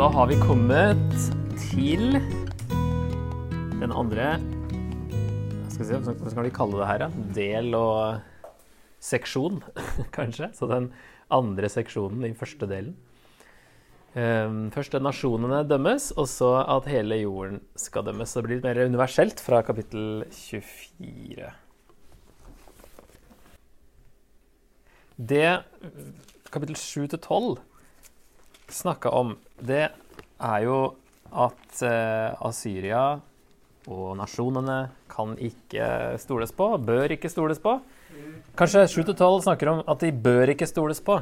Da har vi kommet til den andre skal se, Hva skal vi kalle det her? da? Del og seksjon, kanskje? Så den andre seksjonen i første delen. Um, først at nasjonene dømmes, og så at hele jorden skal dømmes. Så det blir litt mer universelt fra kapittel 24. Det kapittel 7 til 12 snakka om, det er jo at eh, Asyria og nasjonene kan ikke stoles på, bør ikke stoles på. Kanskje 7-12 snakker om at de bør ikke stoles på,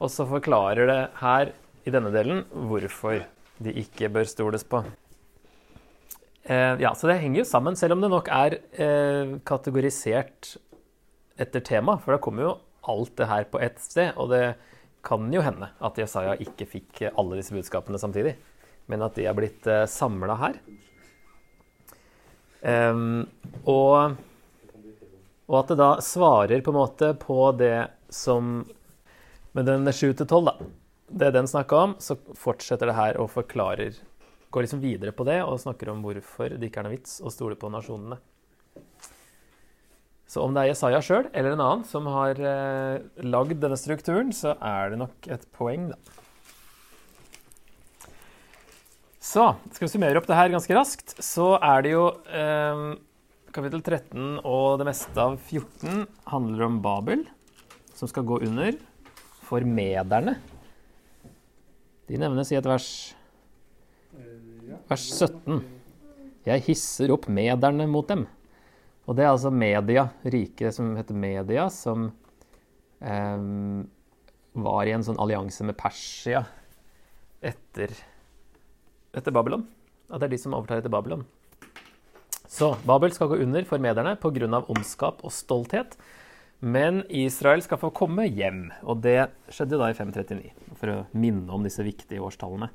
og så forklarer det her i denne delen hvorfor de ikke bør stoles på. Eh, ja, Så det henger jo sammen, selv om det nok er eh, kategorisert etter tema. For da kommer jo alt det her på ett sted. Og det kan jo hende at Jesaja ikke fikk alle disse budskapene samtidig, men at de er blitt eh, samla her. Um, og, og, at det da svarer på en måte på det som Med den 7-12, da. Det den snakka om, så fortsetter det her og forklarer Går liksom videre på det og snakker om hvorfor det ikke er noe vits å stole på nasjonene. Så om det er Jesaja sjøl eller en annen som har eh, lagd denne strukturen, så er det nok et poeng, da. Så skal vi summere opp det her ganske raskt. Så er det jo eh, kapittel 13 og det meste av 14 handler om Babel, som skal gå under for mederne. De nevnes i et vers vers 17. Jeg hisser opp mederne mot dem. Og det er altså Media, riket som heter Media, som eh, var i en sånn allianse med Persia etter etter Babylon. At det er de som overtar etter Babylon. Så Babel skal gå under for mederne pga. ondskap og stolthet. Men Israel skal få komme hjem, og det skjedde da i 539. For å minne om disse viktige årstallene.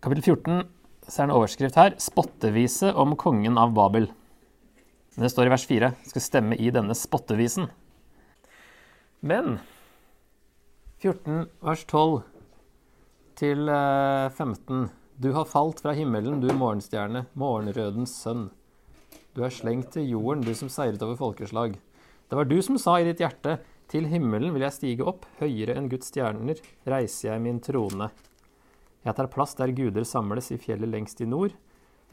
Kapittel 14 så er en overskrift her. 'Spottevise om kongen av Babel'. Men det står i vers 4. Skal stemme i denne spottevisen. Men 14 vers 12 til 15 eh, du har falt fra himmelen, du morgenstjerne, morgenrødens sønn. Du er slengt til jorden, du som seiret over folkeslag. Det var du som sa i ditt hjerte, til himmelen vil jeg stige opp, høyere enn Guds stjerner reiser jeg min trone. Jeg tar plass der guder samles i fjellet lengst i nord.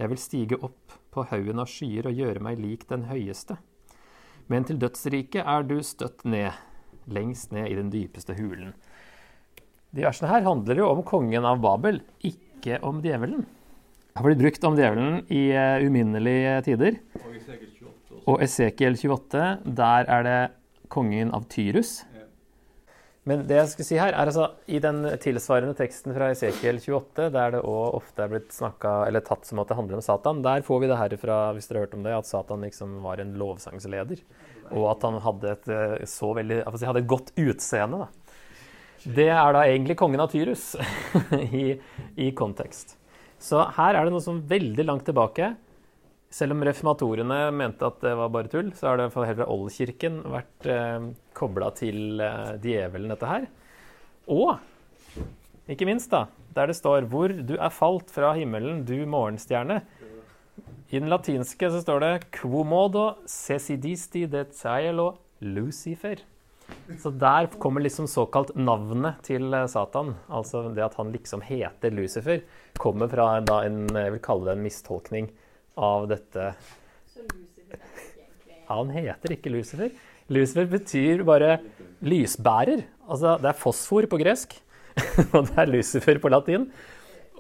Jeg vil stige opp på haugen av skyer og gjøre meg lik den høyeste. Men til dødsriket er du støtt ned, lengst ned i den dypeste hulen. De versene her handler jo om kongen av Babel, ikke om djevelen. Det har blitt brukt om djevelen i uh, uminnelige tider. Og Esekiel 28, der er det kongen av Tyrus. Men det jeg skulle si her, er altså i den tilsvarende teksten fra Esekiel 28, der det òg ofte er blitt snakka, eller tatt som at det handler om Satan, der får vi det her fra, hvis dere har hørt om det, at Satan liksom var en lovsangsleder. Og at han hadde et eh, så veldig, si, hadde et godt utseende. da. Det er da egentlig kongen av Tyrus i, i, kontekst. Så her er det noe som veldig langt tilbake. Selv om reformatorene mente at det var bare tull, så har det for fra oldkirken vært eh, kobla til eh, djevelen, dette her. Og ikke minst, da, der det står 'Hvor du er falt fra himmelen, du morgenstjerne'. I den latinske så står det 'Quomodo sesidisti de cielo Lucifer'. Så der kommer liksom såkalt navnet til eh, Satan, altså det at han liksom heter Lucifer, kommer fra da en, jeg vil kalle det en mistolkning av dette Så Lucifer Ja, han heter ikke Lucifer. Lucifer betyr bare lysbærer. Altså det er fosfor på gresk, og det er Lucifer på latin.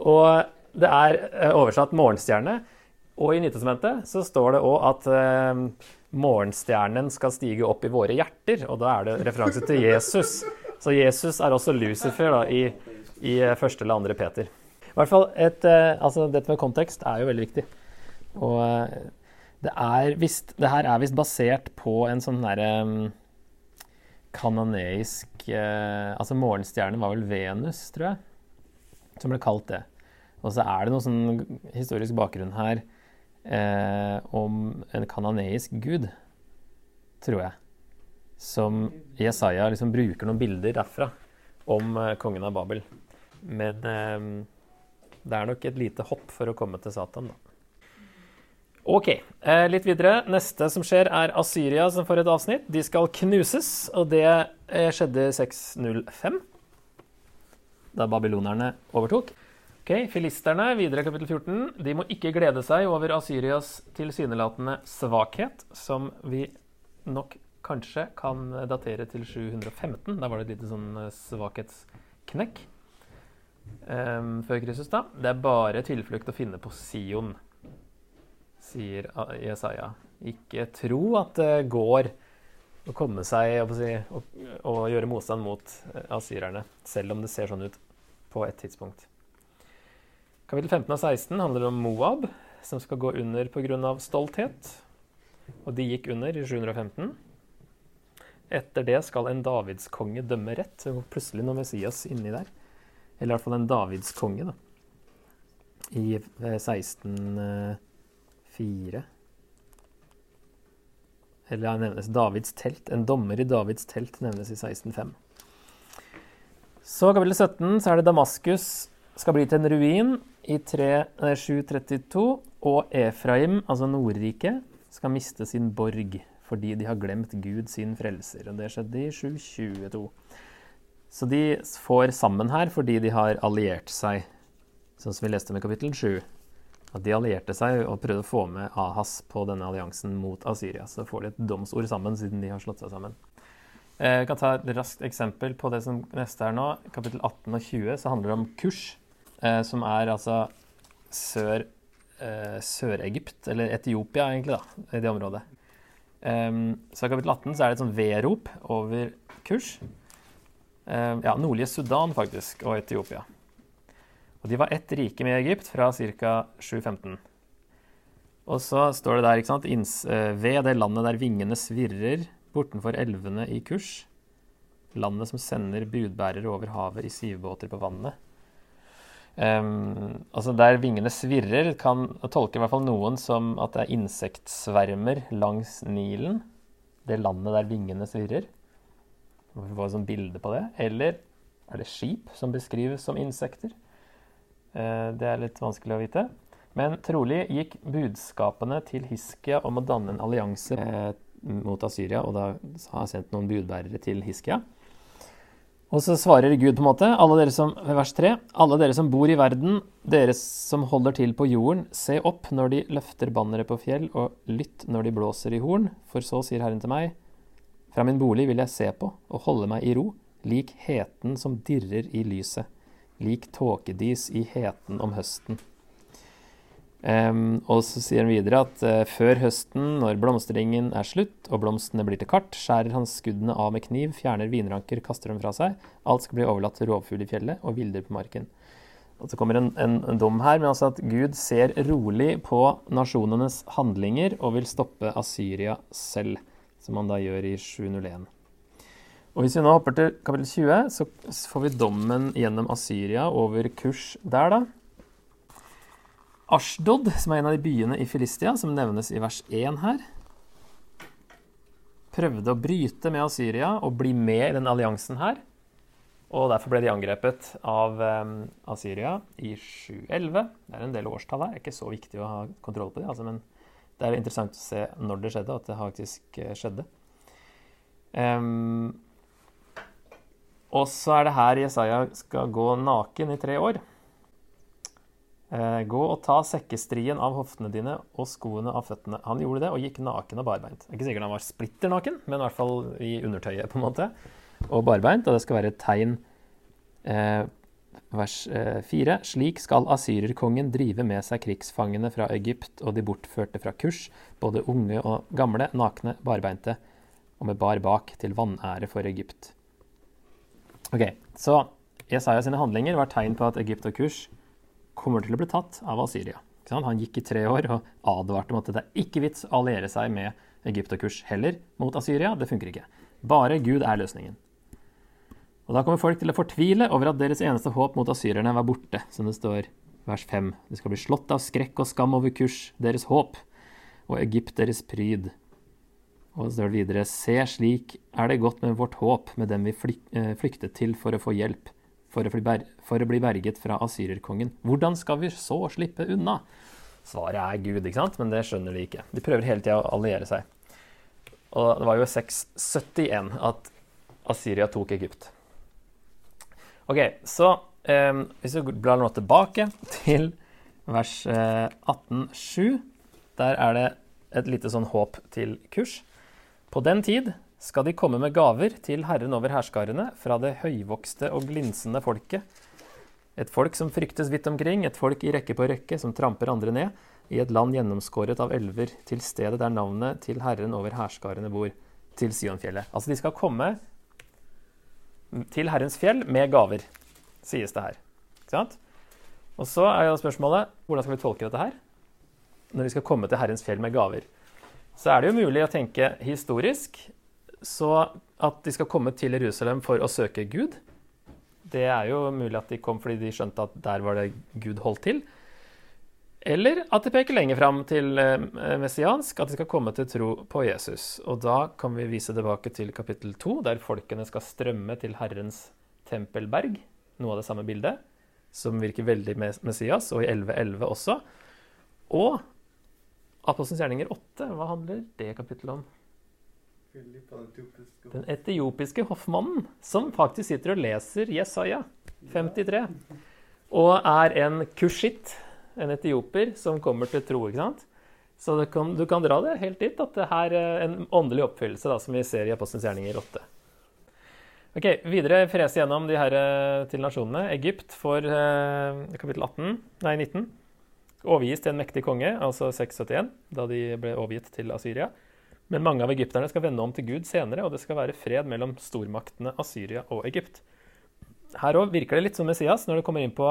Og det er eh, oversatt morgenstjerne. Og i Nytestamentet så står det òg at eh, morgenstjernen skal stige opp i våre hjerter. Og da er det referanse til Jesus. Så Jesus er også Lucifer da, i, i første eller andre Peter. I hvert fall, et, eh, altså Dette med kontekst er jo veldig viktig. Og eh, det, er visst det her er visst basert på en sånn derre um, kanoneisk uh, Altså morgenstjernen var vel Venus, tror jeg, som ble kalt det. Og så er det noe sånn historisk bakgrunn her uh, om en kanoneisk gud, tror jeg. Som Jesaja liksom bruker noen bilder derfra om uh, kongen av Babel. Men Det er nok et lite hopp for å komme til Satan, da. Ok, eh, litt videre. Neste som skjer, er Asyria som får et avsnitt. De skal knuses, og det eh, skjedde 605, da babylonerne overtok. Ok, Filisterne, videre kapittel 14. De må ikke glede seg over Asyrias tilsynelatende svakhet, som vi nok kanskje kan datere til 715. Da var det et lite sånn eh, svakhetsknekk um, før Kristus. da. Det er bare tilflukt å finne på Sion, sier Jesaja. Ikke tro at det går å komme seg og, og, og gjøre motstand mot eh, asyrerne, selv om det ser sånn ut på et tidspunkt. Kapittel 15 og 16 handler om Moab, som skal gå under pga. stolthet. Og de gikk under i 715. Etter det skal en davidskonge dømme rett. Og plutselig noe Messias inni der. Eller i hvert fall en davidskonge, da. I 1604. Eh, Eller ja, nevnes Davids telt. En dommer i Davids telt nevnes i 16.5. Så kapittel 17 så er det Damaskus skal bli til en ruin i 732. Og Efraim, altså Nordriket, skal miste sin borg fordi de har glemt Gud sin frelser. Og det skjedde i 722. Så de får sammen her fordi de har alliert seg, sånn som vi leste med kapittel 7. At de allierte seg og prøvde å få med Ahas på denne alliansen mot Asyria. Så får de et domsord sammen, siden de har slått seg sammen. Eh, jeg kan ta et raskt eksempel på det som neste er nå. Kapittel 18 og 20 så handler det om Kush, eh, som er altså sør, eh, Sør-Egypt, eller Etiopia egentlig, da, i det området. Um, så i kapittel 18 så er det et sånn V-rop over kurs. Um, ja, nordlige Sudan faktisk, og Etiopia. Og de var ett rike med Egypt fra ca. 715. Og så står det der, ikke sant, Inns, uh, ved det landet der vingene svirrer bortenfor elvene i kurs. Landet som sender budbærere over havet i sivbåter på vannet. Um, altså Der vingene svirrer, kan tolke i hvert fall noen som at det er insektsvermer langs Nilen. Det landet der vingene svirrer. Vi får et sånt bilde på det. Eller er det skip som beskrives som insekter? Uh, det er litt vanskelig å vite. Men trolig gikk budskapene til Hiskia om å danne en allianse eh, mot Asyria, og da har jeg sendt noen budbærere til Hiskia. Og så svarer Gud på en måte, alle dere som, vers 3, alle dere som bor i verden, dere som holder til på jorden, se opp når de løfter banneret på fjell, og lytt når de blåser i horn, for så sier Herren til meg, fra min bolig vil jeg se på og holde meg i ro, lik heten som dirrer i lyset, lik tåkedis i heten om høsten. Um, og så sier han videre at uh, før høsten, når blomstringen er slutt og blomstene blir til kart, skjærer han skuddene av med kniv, fjerner vinranker, kaster dem fra seg. Alt skal bli overlatt til rovfugl i fjellet og villdyr på marken. Og så kommer en, en, en, dom her, men altså at Gud ser rolig på nasjonenes handlinger og vil stoppe Asyria selv, som han da gjør i 701. Og Hvis vi nå hopper til kapittel 20, så får vi dommen gjennom Asyria over kurs der, da. Ashdod, som er en av de byene i Filistia, som nevnes i vers 1 her, prøvde å bryte med Asyria og bli med i den alliansen her. Og derfor ble de angrepet av um, Asyria i 711. Det er en del årstall her. Det er ikke så viktig å ha kontroll på det, altså, men det er interessant å se når det skjedde, at det faktisk eh, skjedde. Um, og så er det her Jesaja skal gå naken i tre år. Eh, gå og ta sekkestrien av hoftene dine og skoene av føttene. Han gjorde det og gikk naken og barbeint. Det er ikke sikkert han var splitter naken, men i hvert fall i undertøyet, på en måte. Og barbeint, og det skal være et tegn. Eh, vers eh, 4. Slik skal asyrerkongen drive med seg krigsfangene fra Egypt og de bortførte fra kurs, både unge og gamle, nakne, barbeinte, og med bar bak, til vanære for Egypt. Ok, Så Jesaja handlinger var tegn på at Egypt og kurs kommer til å bli tatt av Asyria. Han gikk i tre år og advarte om at det er ikke vits å alliere seg med Egypt og kurs heller mot Asyria. Det funker ikke. Bare Gud er løsningen. Og Da kommer folk til å fortvile over at deres eneste håp mot asyrerne var borte, som det står vers 5. De skal bli slått av skrekk og skam over kurs, deres håp, og Egypt deres pryd. Og så står det videre, se slik er det godt med vårt håp, med dem vi eh, flyktet til for å få hjelp. for å, for å bli berget fra asyrerkongen. Hvordan skal vi så slippe unna? Svaret er Gud, ikke sant? men det skjønner de ikke. De prøver hele tida å alliere seg. Og det var jo 671 at Asyria tok Egypt. Ok, så eh, hvis vi blar nå tilbake til vers eh, 18.7, der er det et lite sånn håp til kurs. På den tid skal de komme med gaver til Herren over herskarene fra det høyvokste og glinsende folket. Et folk som fryktes vidt omkring, et folk i rekke på rekke, som tramper andre ned, i et land gjennomskåret av elver, til stedet der navnet til Herren over herskarene bor, til Sionfjellet. Altså, de skal komme til Herrens fjell med gaver, sies det her. Og så er jo spørsmålet hvordan skal vi tolke dette her? Når vi skal komme til Herrens fjell med gaver. Så er det jo mulig å tenke historisk, så at de skal komme til Jerusalem for å søke Gud. Det er jo mulig at de kom fordi de skjønte at der var det Gud holdt til. Eller at de peker lenger fram til eh, messiansk, at de skal komme til tro på Jesus. Og da kan vi vise tilbake til kapittel 2, der folkene skal strømme til Herrens tempelberg. Noe av det samme bildet, som virker veldig Messias, og i 11.11 også. Og Apostelens gjerninger 8, hva handler det kapittelet om? Den etiopiske hoffmannen, som faktisk sitter og leser Jesaja 53. Og er en kushit, en etioper, som kommer til tro. ikke sant? Så kan, du kan dra det helt dit at det her er en åndelig oppfyllelse, da, som vi ser i Apostelens gjerninger 8. Ok, Videre frese gjennom de her eh, til nasjonene. Egypt for eh, kapittel 18, nei 19 overgis til en mektig konge, altså 671, da de ble overgitt til Asyria. Men mange av egypterne skal vende om til Gud senere, og det skal være fred mellom stormaktene Asyria og Egypt. Her òg virker det litt som Messias når det kommer inn på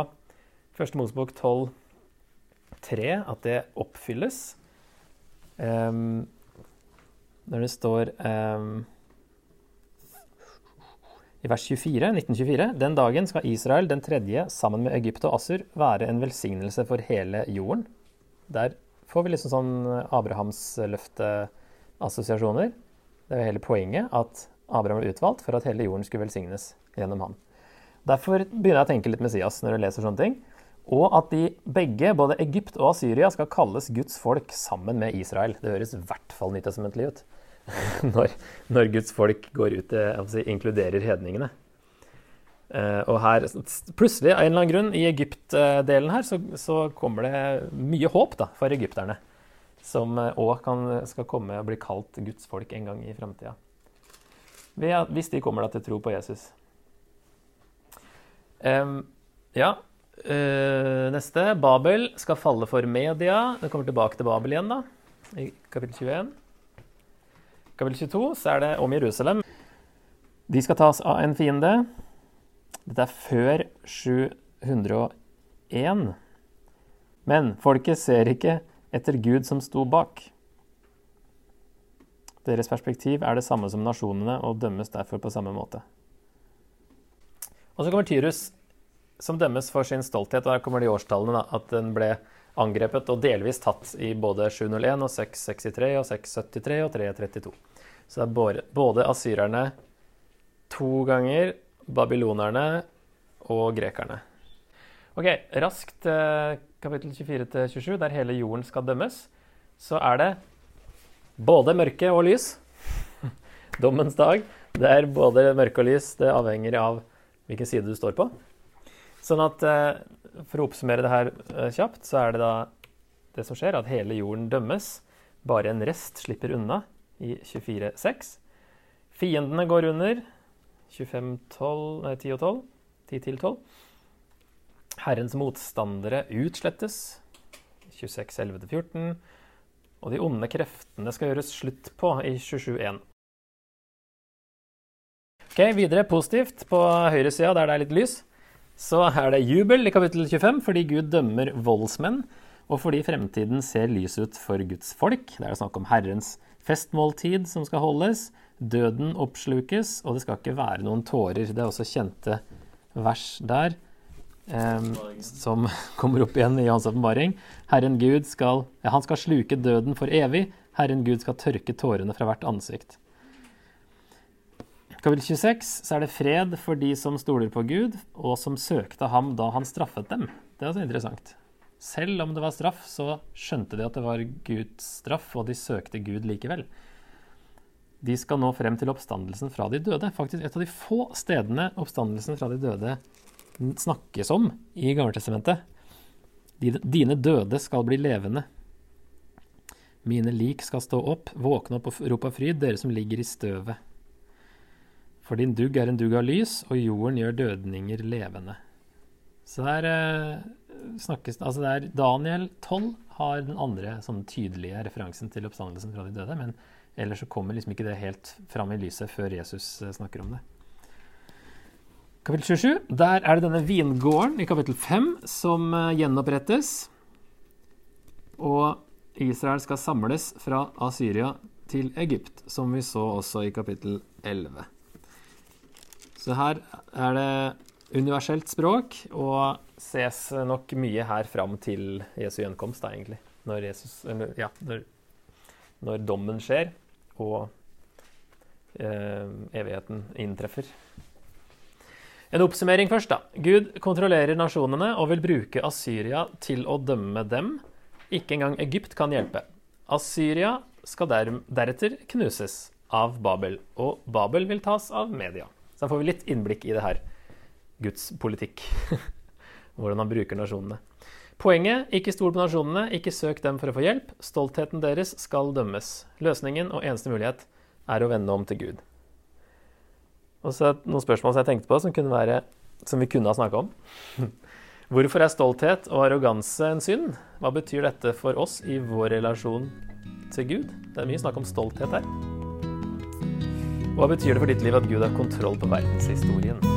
1. Mosebok 12,3, at det oppfylles. Um, når det står um, i vers 24, 1924, den dagen skal Israel, den tredje, sammen med Egypt og Assur, være en velsignelse for hele jorden. Der får vi liksom sånn Abrahams løfteassosiasjoner. Det er hele poenget at Abraham ble utvalgt for at hele jorden skulle velsignes gjennom han. Derfor begynner jeg å tenke litt Messias når jeg leser sånne ting. Og at de begge, både Egypt og Syria, skal kalles Guds folk sammen med Israel. Det høres i hvert fall nytestamentlig ut. når, når, Guds folk går ut si, inkluderer hedningene. Uh, og her, plutselig, av en eller annen grunn, i Egypt-delen her, så, så, kommer det mye håp da, for egypterne. Som òg uh, skal komme og bli kalt Guds folk en gang i framtida. Hvis de kommer da til tro på Jesus. Um, ja, uh, neste. Babel skal falle for media. Det kommer tilbake til Babel igjen, da, i kapittel 21 kapittel 22 så er det om Jerusalem. De skal tas av en fiende. Dette er før 701. Men folket ser ikke etter Gud som sto bak. Deres perspektiv er det samme som nasjonene og dømmes derfor på samme måte. Og så kommer Tyrus, som dømmes for sin stolthet. og Her kommer de årstallene. Da, at den ble angrepet og delvis tatt i både 701 og 663 og 673 og 332. Så det er både, asyrerne to ganger, babylonerne og grekerne. Ok, raskt eh, kapittel 24-27, der hele jorden skal dømmes, så er det både mørke og lys. Dommens dag. Det er både mørke og lys. Det avhenger av hvilken side du står på. Sånn at eh, For å oppsummere det her eh, kjapt, så er det da det som skjer, at hele jorden dømmes. Bare en rest slipper unna i 24-6. Fiendene går under 25, 12, nei, 10 og 12. 10 til 12. Herrens motstandere utslettes 26, 11-14. Og de onde kreftene skal gjøres slutt på i 27-1. Ok, Videre positivt på høyresida, der det er litt lys, så er det jubel i kapittel 25 fordi Gud dømmer voldsmenn, og fordi fremtiden ser lys ut for Guds folk. Det er snakk om Herrens festmåltid som skal holdes. Døden oppslukes, og det skal ikke være noen tårer. Det er også kjente vers der. Um, som kommer opp igjen i Hans åpenbaring. Herren Gud skal, ja, han skal sluke døden for evig. Herren Gud skal tørke tårene fra hvert ansikt. Kapittel 26 så er det fred for de som stoler på Gud, og som søkte ham da han straffet dem. Det er altså interessant. Selv om det var straff, så skjønte de at det var Guds straff, og de søkte Gud likevel. De skal nå frem til oppstandelsen fra de døde. Faktisk et av de få stedene oppstandelsen fra de døde snakkes om i Gammeltestamentet. Dine døde skal bli levende. Mine lik skal stå opp, våkne opp og rope av fryd, dere som ligger i støvet. For din dugg er en dugg av lys, og jorden gjør dødninger levende. Så det eh, snakkes Altså det er Daniel 12 har den andre sånn tydelige referansen til oppstandelsen fra de døde, men ellers så kommer liksom ikke det helt fram i lyset før Jesus eh, snakker om det. Kapittel 27, der er det denne vingården i kapittel 5 som eh, gjenopprettes. Og Israel skal samles fra Asyria til Egypt, som vi så også i kapittel 11. Så her er det universelt språk, og ses nok mye her fram til Jesu gjenkomst, da, egentlig. Når, Jesus, ja, når, når dommen skjer, og eh, evigheten inntreffer. En oppsummering først, da. Gud kontrollerer nasjonene og vil bruke Asyria til å dømme dem. Ikke engang Egypt kan hjelpe. Asyria skal deretter knuses av Babel, og Babel vil tas av media. Så da får vi litt innblikk i det her. Guds politikk. Hvordan han bruker nasjonene. Poenget ikke stol på nasjonene, ikke søk dem for å få hjelp. Stoltheten deres skal dømmes. Løsningen og eneste mulighet er å vende om til Gud. Og så noen spørsmål som jeg tenkte på, som, være, som vi kunne ha snakka om. Hvorfor er stolthet og arroganse en synd? Hva betyr dette for oss i vår relasjon til Gud? Det er mye snakk om stolthet her. Hva betyr det for ditt liv at Gud har kontroll på verdenshistorien?